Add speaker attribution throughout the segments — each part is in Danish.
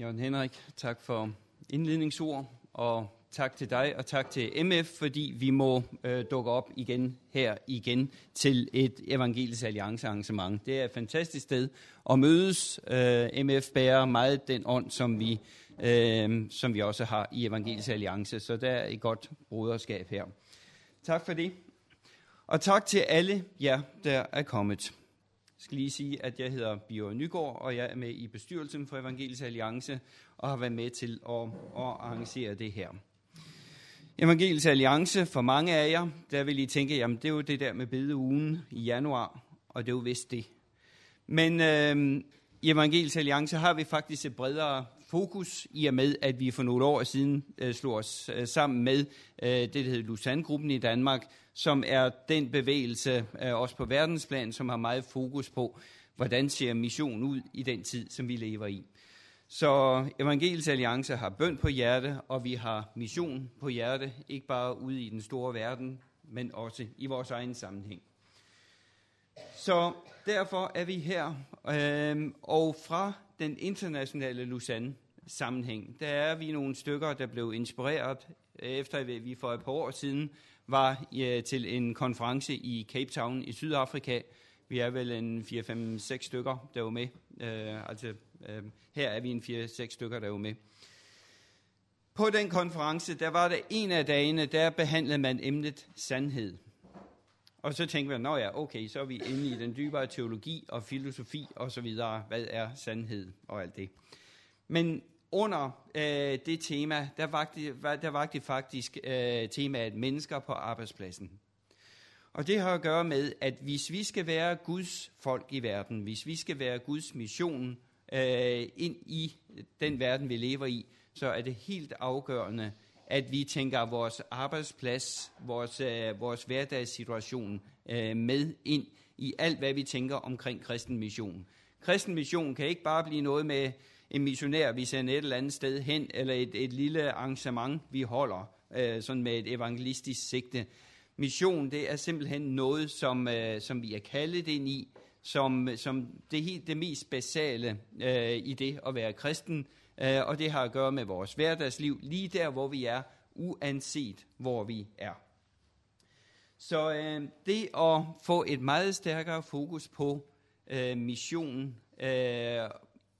Speaker 1: Jørgen Henrik, tak for indledningsord, og tak til dig, og tak til MF, fordi vi må øh, dukke op igen her igen til et Evangelisk Alliance arrangement. Det er et fantastisk sted at mødes. Øh, MF bærer meget den ånd, som vi, øh, som vi også har i Evangelisk Alliance, så der er et godt broderskab her. Tak for det. Og tak til alle jer, der er kommet. Jeg skal lige sige, at jeg hedder Bio Nygaard, og jeg er med i bestyrelsen for Evangelisk Alliance, og har været med til at, at arrangere det her. Evangelisk Alliance, for mange af jer, der vil I tænke, jamen det er jo det der med bedeugen i januar, og det er jo vist det. Men øh, i Evangelisk Alliance har vi faktisk et bredere fokus, i og med, at vi for nogle år siden øh, slog os øh, sammen med øh, det, der hedder Lusanne-gruppen i Danmark, som er den bevægelse, øh, også på verdensplan, som har meget fokus på, hvordan ser mission ud i den tid, som vi lever i. Så Evangelisk Alliance har bøn på hjerte, og vi har mission på hjerte, ikke bare ude i den store verden, men også i vores egen sammenhæng. Så derfor er vi her, øh, og fra den internationale Lausanne sammenhæng, der er vi nogle stykker, der blev inspireret, øh, efter vi for et par år siden var ja, til en konference i Cape Town i Sydafrika. Vi er vel en 4-5-6 stykker, der var med. Øh, altså, øh, her er vi en 4-6 stykker, der var med. På den konference, der var der en af dagene, der behandlede man emnet sandhed. Og så tænkte man, nå ja, okay, så er vi inde i den dybere teologi og filosofi og så videre. Hvad er sandhed og alt det? Men under øh, det tema, der var det, der var det faktisk øh, temaet mennesker på arbejdspladsen. Og det har at gøre med, at hvis vi skal være Guds folk i verden, hvis vi skal være Guds mission øh, ind i den verden, vi lever i, så er det helt afgørende, at vi tænker vores arbejdsplads, vores, øh, vores hverdagssituation øh, med ind i alt, hvad vi tænker omkring kristen mission. Kristen mission kan ikke bare blive noget med en missionær, vi sender et eller andet sted hen, eller et, et lille arrangement, vi holder, øh, sådan med et evangelistisk sigte. Mission, det er simpelthen noget, som, øh, som vi er kaldet ind i, som, som det, helt, det mest basale øh, i det at være kristen, øh, og det har at gøre med vores hverdagsliv, lige der, hvor vi er, uanset hvor vi er. Så øh, det at få et meget stærkere fokus på øh, missionen, øh,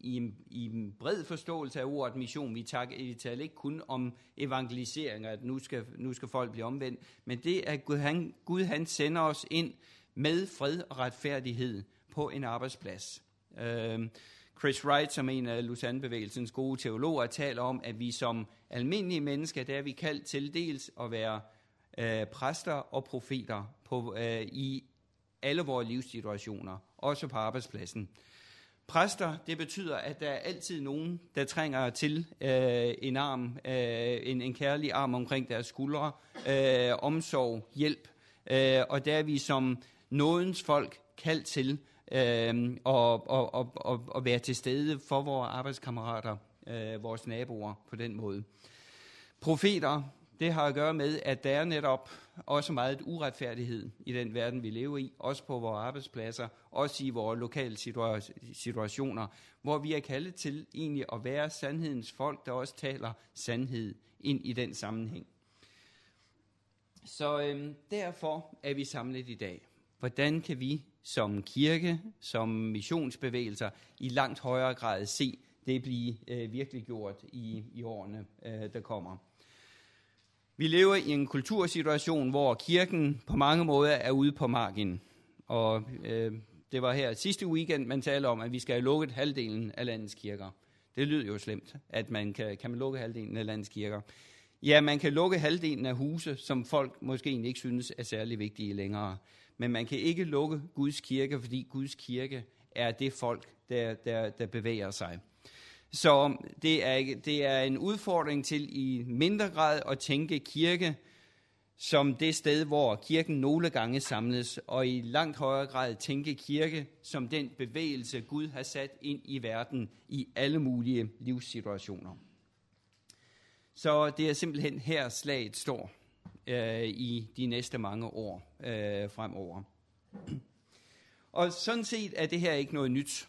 Speaker 1: i en, i en bred forståelse af ordet mission. Vi, tager, vi taler ikke kun om evangelisering, at nu skal, nu skal folk blive omvendt, men det er, at Gud han, Gud han sender os ind med fred og retfærdighed på en arbejdsplads. Uh, Chris Wright, som en af Lausanne-bevægelsens gode teologer, taler om, at vi som almindelige mennesker, der er vi kaldt til dels at være uh, præster og profeter på, uh, i alle vores livssituationer, også på arbejdspladsen. Præster, det betyder, at der er altid nogen, der trænger til øh, en arm, øh, en, en kærlig arm omkring deres skuldre, øh, omsorg, hjælp. Øh, og der er vi som nådens folk kaldt til øh, og, og, og, og, og være til stede for vores arbejdskammerater, øh, vores naboer på den måde. Profeter, det har at gøre med, at der er netop også meget uretfærdighed i den verden, vi lever i, også på vores arbejdspladser, også i vores lokale situationer, hvor vi er kaldet til egentlig at være sandhedens folk, der også taler sandhed ind i den sammenhæng. Så øhm, derfor er vi samlet i dag. Hvordan kan vi som kirke, som missionsbevægelser, i langt højere grad se det blive øh, virkelig gjort i, i årene, øh, der kommer? Vi lever i en kultursituation, hvor kirken på mange måder er ude på marken. Og øh, det var her sidste weekend, man talte om, at vi skal have lukket halvdelen af landets kirker. Det lyder jo slemt, at man kan, kan man lukke halvdelen af landets kirker. Ja, man kan lukke halvdelen af huse, som folk måske ikke synes er særlig vigtige længere. Men man kan ikke lukke Guds kirke, fordi Guds kirke er det folk, der, der, der bevæger sig. Så det er, det er en udfordring til i mindre grad at tænke kirke som det sted, hvor kirken nogle gange samles, og i langt højere grad tænke kirke som den bevægelse, Gud har sat ind i verden i alle mulige livssituationer. Så det er simpelthen her slaget står øh, i de næste mange år øh, fremover. Og sådan set er det her ikke noget nyt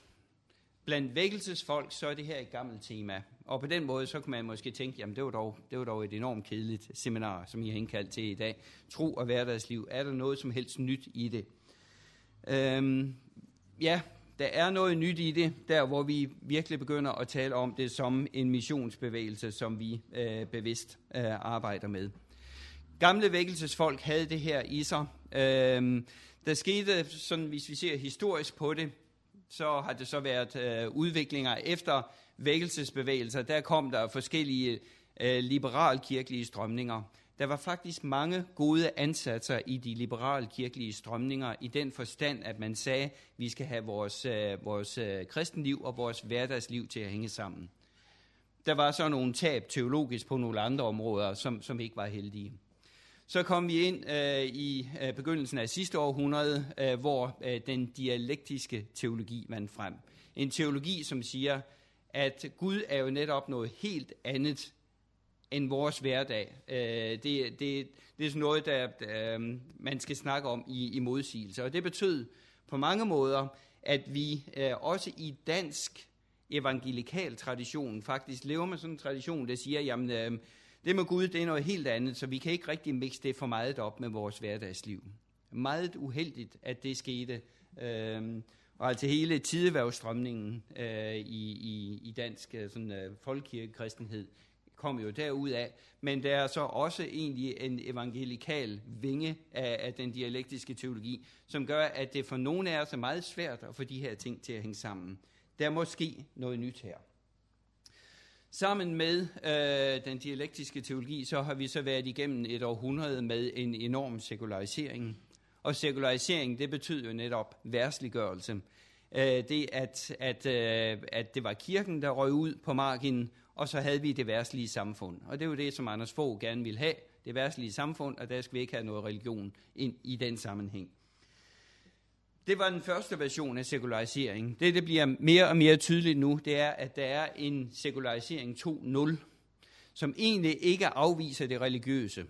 Speaker 1: blandt vækkelsesfolk, så er det her et gammelt tema. Og på den måde, så kan man måske tænke, jamen det var dog, det var dog et enormt kedeligt seminar, som I har indkaldt til i dag. Tro og hverdagsliv. Er der noget som helst nyt i det? Øhm, ja, der er noget nyt i det, der hvor vi virkelig begynder at tale om det som en missionsbevægelse, som vi øh, bevidst øh, arbejder med. Gamle vækkelsesfolk havde det her i sig. Øhm, der skete, sådan, hvis vi ser historisk på det, så har det så været øh, udviklinger efter vækkelsesbevægelser. Der kom der forskellige øh, liberalkirkelige strømninger. Der var faktisk mange gode ansatser i de liberalkirkelige strømninger, i den forstand, at man sagde, at vi skal have vores, øh, vores øh, kristenliv og vores hverdagsliv til at hænge sammen. Der var så nogle tab teologisk på nogle andre områder, som, som ikke var heldige. Så kom vi ind øh, i øh, begyndelsen af sidste århundrede, øh, hvor øh, den dialektiske teologi vandt frem. En teologi, som siger, at Gud er jo netop noget helt andet end vores hverdag. Øh, det, det, det er sådan noget, der øh, man skal snakke om i, i modsigelse. Og det betød på mange måder, at vi øh, også i dansk evangelikal tradition faktisk lever med sådan en tradition, der siger, jamen øh, det med Gud, det er noget helt andet, så vi kan ikke rigtig mixe det for meget op med vores hverdagsliv. Meget uheldigt, at det skete. Øh, og altså hele tideværvstrømningen øh, i, i, i dansk øh, sådan, øh, folkekirkekristenhed kom jo derud af. Men der er så også egentlig en evangelikal vinge af, af den dialektiske teologi, som gør, at det for nogle af os er meget svært at få de her ting til at hænge sammen. Der er måske noget nyt her. Sammen med øh, den dialektiske teologi, så har vi så været igennem et århundrede med en enorm sekularisering. Og sekularisering, det betyder jo netop værsliggørelse. Øh, det, at, at, øh, at det var kirken, der røg ud på marginen, og så havde vi det værslige samfund. Og det er jo det, som Anders Fogh gerne vil have, det værslige samfund, og der skal vi ikke have noget religion ind i den sammenhæng. Det var den første version af sekularisering. Det, det bliver mere og mere tydeligt nu, det er, at der er en sekularisering 2.0, som egentlig ikke afviser det religiøse.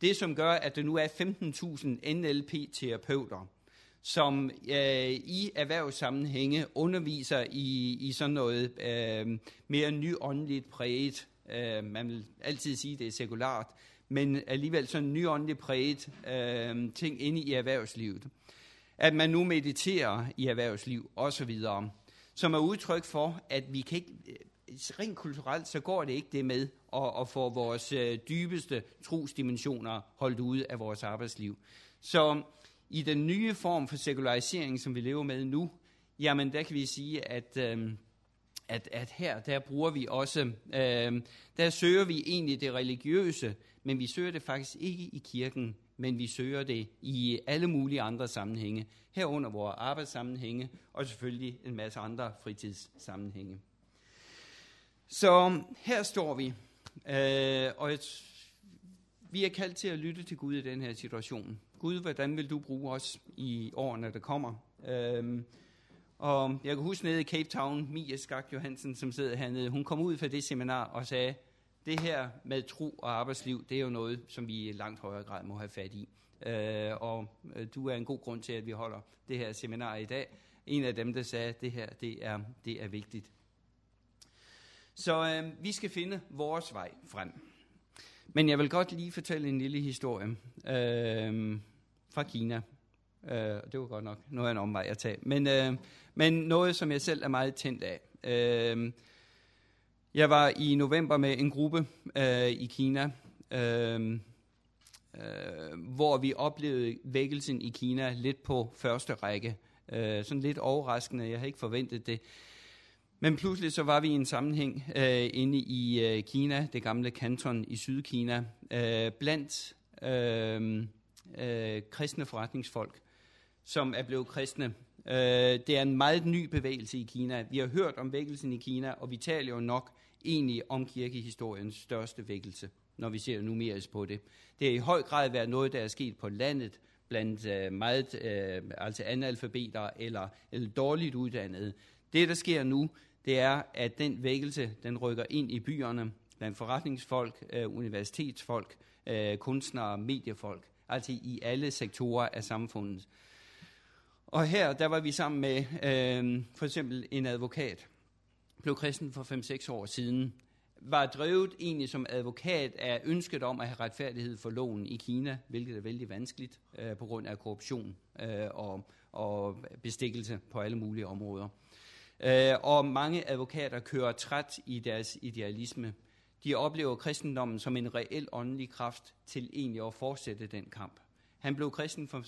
Speaker 1: Det, som gør, at der nu er 15.000 NLP-terapeuter, som øh, i erhvervssammenhænge underviser i, i sådan noget øh, mere nyåndeligt præget. Øh, man vil altid sige, det er sekulært, men alligevel sådan nyåndeligt præget øh, ting inde i erhvervslivet at man nu mediterer i erhvervsliv osv., som er udtryk for, at vi kan ikke, øh, rent kulturelt, så går det ikke det med at, at få vores øh, dybeste trosdimensioner holdt ude af vores arbejdsliv. Så i den nye form for sekularisering, som vi lever med nu, jamen der kan vi sige, at, øh, at, at her, der bruger vi også, øh, der søger vi egentlig det religiøse, men vi søger det faktisk ikke i kirken, men vi søger det i alle mulige andre sammenhænge, herunder vores arbejdssammenhænge, og selvfølgelig en masse andre fritidssammenhænge. Så her står vi, øh, og et, vi er kaldt til at lytte til Gud i den her situation. Gud, hvordan vil du bruge os i årene, der kommer? Øh, og jeg kan huske nede i Cape Town, Mia Skak Johansen, som sidder hernede, hun kom ud fra det seminar og sagde, det her med tro og arbejdsliv, det er jo noget, som vi i langt højere grad må have fat i. Øh, og øh, du er en god grund til, at vi holder det her seminar i dag. En af dem, der sagde, at det her det er, det er vigtigt. Så øh, vi skal finde vores vej frem. Men jeg vil godt lige fortælle en lille historie øh, fra Kina. Øh, det var godt nok noget af en omvej at tage. Men, øh, men noget, som jeg selv er meget tændt af. Øh, jeg var i november med en gruppe øh, i Kina, øh, øh, hvor vi oplevede vækkelsen i Kina lidt på første række. Øh, sådan lidt overraskende, jeg havde ikke forventet det. Men pludselig så var vi i en sammenhæng øh, inde i øh, Kina, det gamle kanton i Sydkina, øh, blandt øh, øh, kristne forretningsfolk, som er blevet kristne. Øh, det er en meget ny bevægelse i Kina. Vi har hørt om vækkelsen i Kina, og vi taler jo nok egentlig om kirkehistoriens største vækkelse, når vi ser numerisk på det. Det har i høj grad været noget, der er sket på landet, blandt øh, meget, øh, altså analfabeter eller, eller dårligt uddannede. Det, der sker nu, det er, at den vækkelse, den rykker ind i byerne, blandt forretningsfolk, øh, universitetsfolk, øh, kunstnere, mediefolk, altså i alle sektorer af samfundet. Og her, der var vi sammen med øh, for eksempel en advokat, blev kristen for 5-6 år siden, var drevet egentlig som advokat af ønsket om at have retfærdighed for loven i Kina, hvilket er vældig vanskeligt øh, på grund af korruption øh, og, og bestikkelse på alle mulige områder. Øh, og mange advokater kører træt i deres idealisme. De oplever kristendommen som en reel åndelig kraft til egentlig at fortsætte den kamp. Han blev kristen for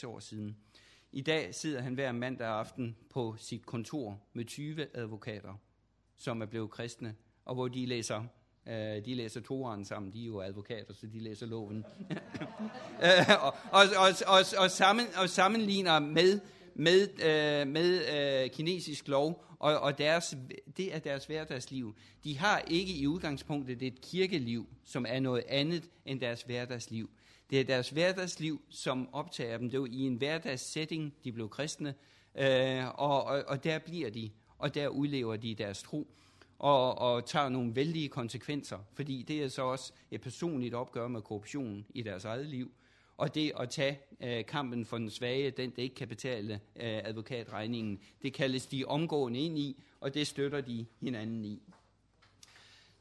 Speaker 1: 5-6 år siden. I dag sidder han hver mandag aften på sit kontor med 20 advokater, som er blevet kristne, og hvor de læser Øh, de læser Toran sammen, de er jo advokater, så de læser loven. uh, og, og, og, og, og, sammen, og sammenligner med, med, øh, med øh, kinesisk lov, og, og deres, det er deres hverdagsliv. De har ikke i udgangspunktet et kirkeliv, som er noget andet end deres hverdagsliv. Det er deres hverdagsliv, som optager dem. Det var i en hverdagssetting, de blev kristne, øh, og, og, og der bliver de, og der udlever de deres tro, og, og tager nogle vældige konsekvenser, fordi det er så også et personligt opgør med korruption i deres eget liv, og det at tage øh, kampen for den svage, den der ikke kan betale øh, advokatregningen, det kaldes de omgående ind i, og det støtter de hinanden i.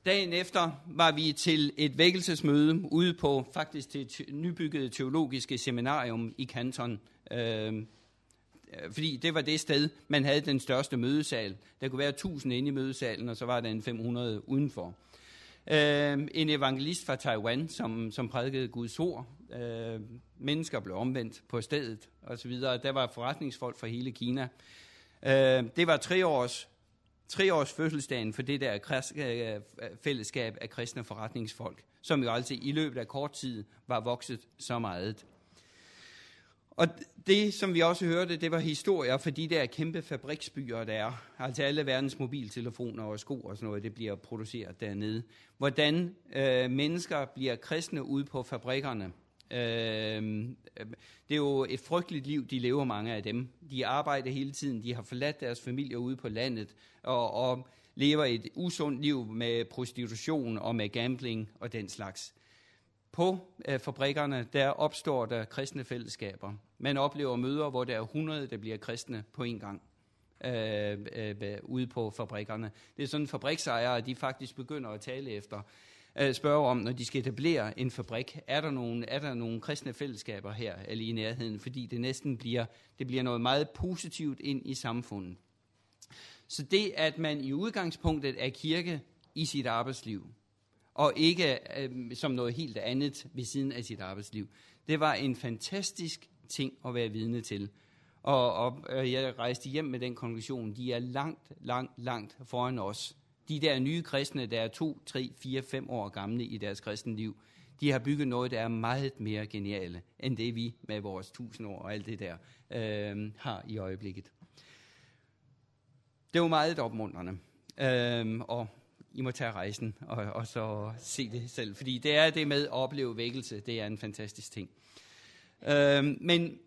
Speaker 1: Dagen efter var vi til et vækkelsesmøde ude på faktisk til et nybygget teologiske seminarium i Kanton. Øhm, øh, fordi det var det sted, man havde den største mødesal. Der kunne være 1000 inde i mødesalen, og så var der en 500 udenfor. Øh, en evangelist fra Taiwan, som, som prædikede Guds ord. Øh, mennesker blev omvendt på stedet, osv. Der var forretningsfolk fra hele Kina. Øh, det var tre års tre års fødselsdagen for det der øh, fællesskab af kristne forretningsfolk, som jo altså i løbet af kort tid var vokset så meget. Og det, som vi også hørte, det var historier for de der kæmpe fabriksbyer, der er. Altså alle verdens mobiltelefoner og sko og sådan noget, det bliver produceret dernede. Hvordan øh, mennesker bliver kristne ude på fabrikkerne. Øh, det er jo et frygteligt liv, de lever mange af dem. De arbejder hele tiden, de har forladt deres familier ude på landet, og, og lever et usundt liv med prostitution og med gambling og den slags. På øh, fabrikkerne, der opstår der kristne fællesskaber. Man oplever møder, hvor der er 100, der bliver kristne på en gang øh, øh, ude på fabrikkerne. Det er sådan, fabriksejere, de faktisk begynder at tale efter øh, spørge om, når de skal etablere en fabrik, er der nogle, er der nogle kristne fællesskaber her, eller i nærheden, fordi det næsten bliver, det bliver noget meget positivt ind i samfundet. Så det, at man i udgangspunktet er kirke i sit arbejdsliv, og ikke øh, som noget helt andet ved siden af sit arbejdsliv, det var en fantastisk ting at være vidne til. Og, og øh, jeg rejste hjem med den konklusion, de er langt, langt, langt foran os de der nye kristne, der er to, tre, fire, fem år gamle i deres kristne liv, de har bygget noget, der er meget mere geniale, end det vi med vores tusind år og alt det der øh, har i øjeblikket. Det var meget opmuntrende. Øh, og I må tage rejsen og, og så se det selv. Fordi det er det med at opleve vækkelse, det er en fantastisk ting. Øh, men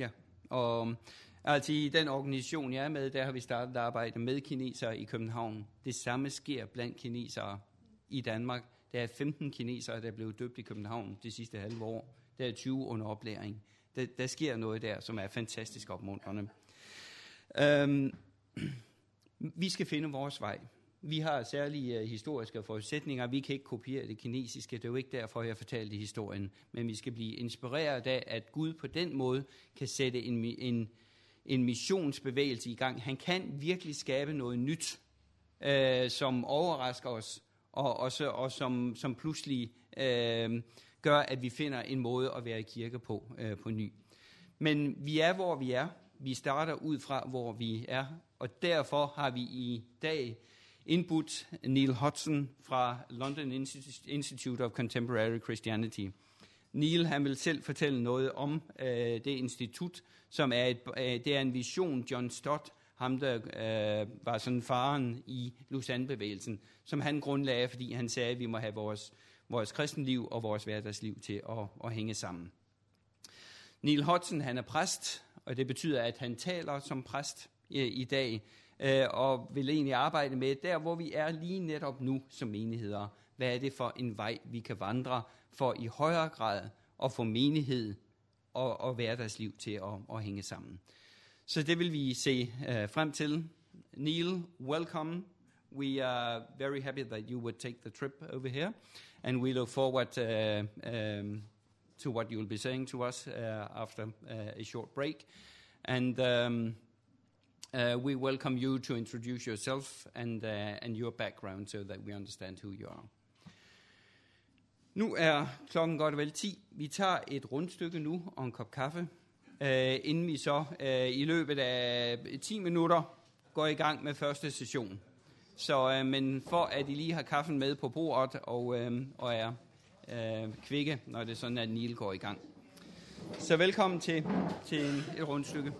Speaker 1: Ja, Og um, altså i den organisation, jeg er med, der har vi startet at arbejde med kinesere i København. Det samme sker blandt kinesere i Danmark. Der er 15 kinesere, der er blevet døbt i København de sidste halve år. Der er 20 under oplæring. Der, der sker noget der, som er fantastisk opmuntrende. Øhm, vi skal finde vores vej. Vi har særlige øh, historiske forudsætninger. Vi kan ikke kopiere det kinesiske. Det er jo ikke derfor, jeg fortalte historien. Men vi skal blive inspireret af, at Gud på den måde kan sætte en, en, en missionsbevægelse i gang. Han kan virkelig skabe noget nyt, øh, som overrasker os, og, og, så, og som, som pludselig øh, gør, at vi finder en måde at være i kirke på øh, på ny. Men vi er, hvor vi er. Vi starter ud fra, hvor vi er, og derfor har vi i dag indbudt Neil Hodgson fra London Institute of Contemporary Christianity. Neil han vil selv fortælle noget om øh, det institut, som er, et, øh, det er en vision, John Stott, ham der øh, var sådan faren i Lausanne-bevægelsen, som han grundlagde, fordi han sagde, at vi må have vores, vores kristenliv og vores hverdagsliv til at, at hænge sammen. Neil Hodgson han er præst, og det betyder, at han taler som præst øh, i dag øh, og vil egentlig arbejde med, der hvor vi er lige netop nu som menigheder. Hvad er det for en vej, vi kan vandre for i højere grad at få menighed og, og hverdagsliv til at, at hænge sammen. Så det vil vi se øh, frem til. Neil, welcome. We are very happy that you would take the trip over here, and we look forward uh, um, to what you'll be saying to us uh, after uh, a short break. And um, uh, we welcome you to introduce yourself and, uh, and your background so that we understand who you are. Nu er klokken godt vel 10. Vi tager et rundstykke nu og en kop kaffe, uh, inden vi så uh, i løbet af 10 minutter går i gang med første session. Så, uh, men for at I lige har kaffen med på bordet og, uh, og er uh, kvikke, når det er sådan, at Niel går i gang. Så velkommen til, til et rundstykke.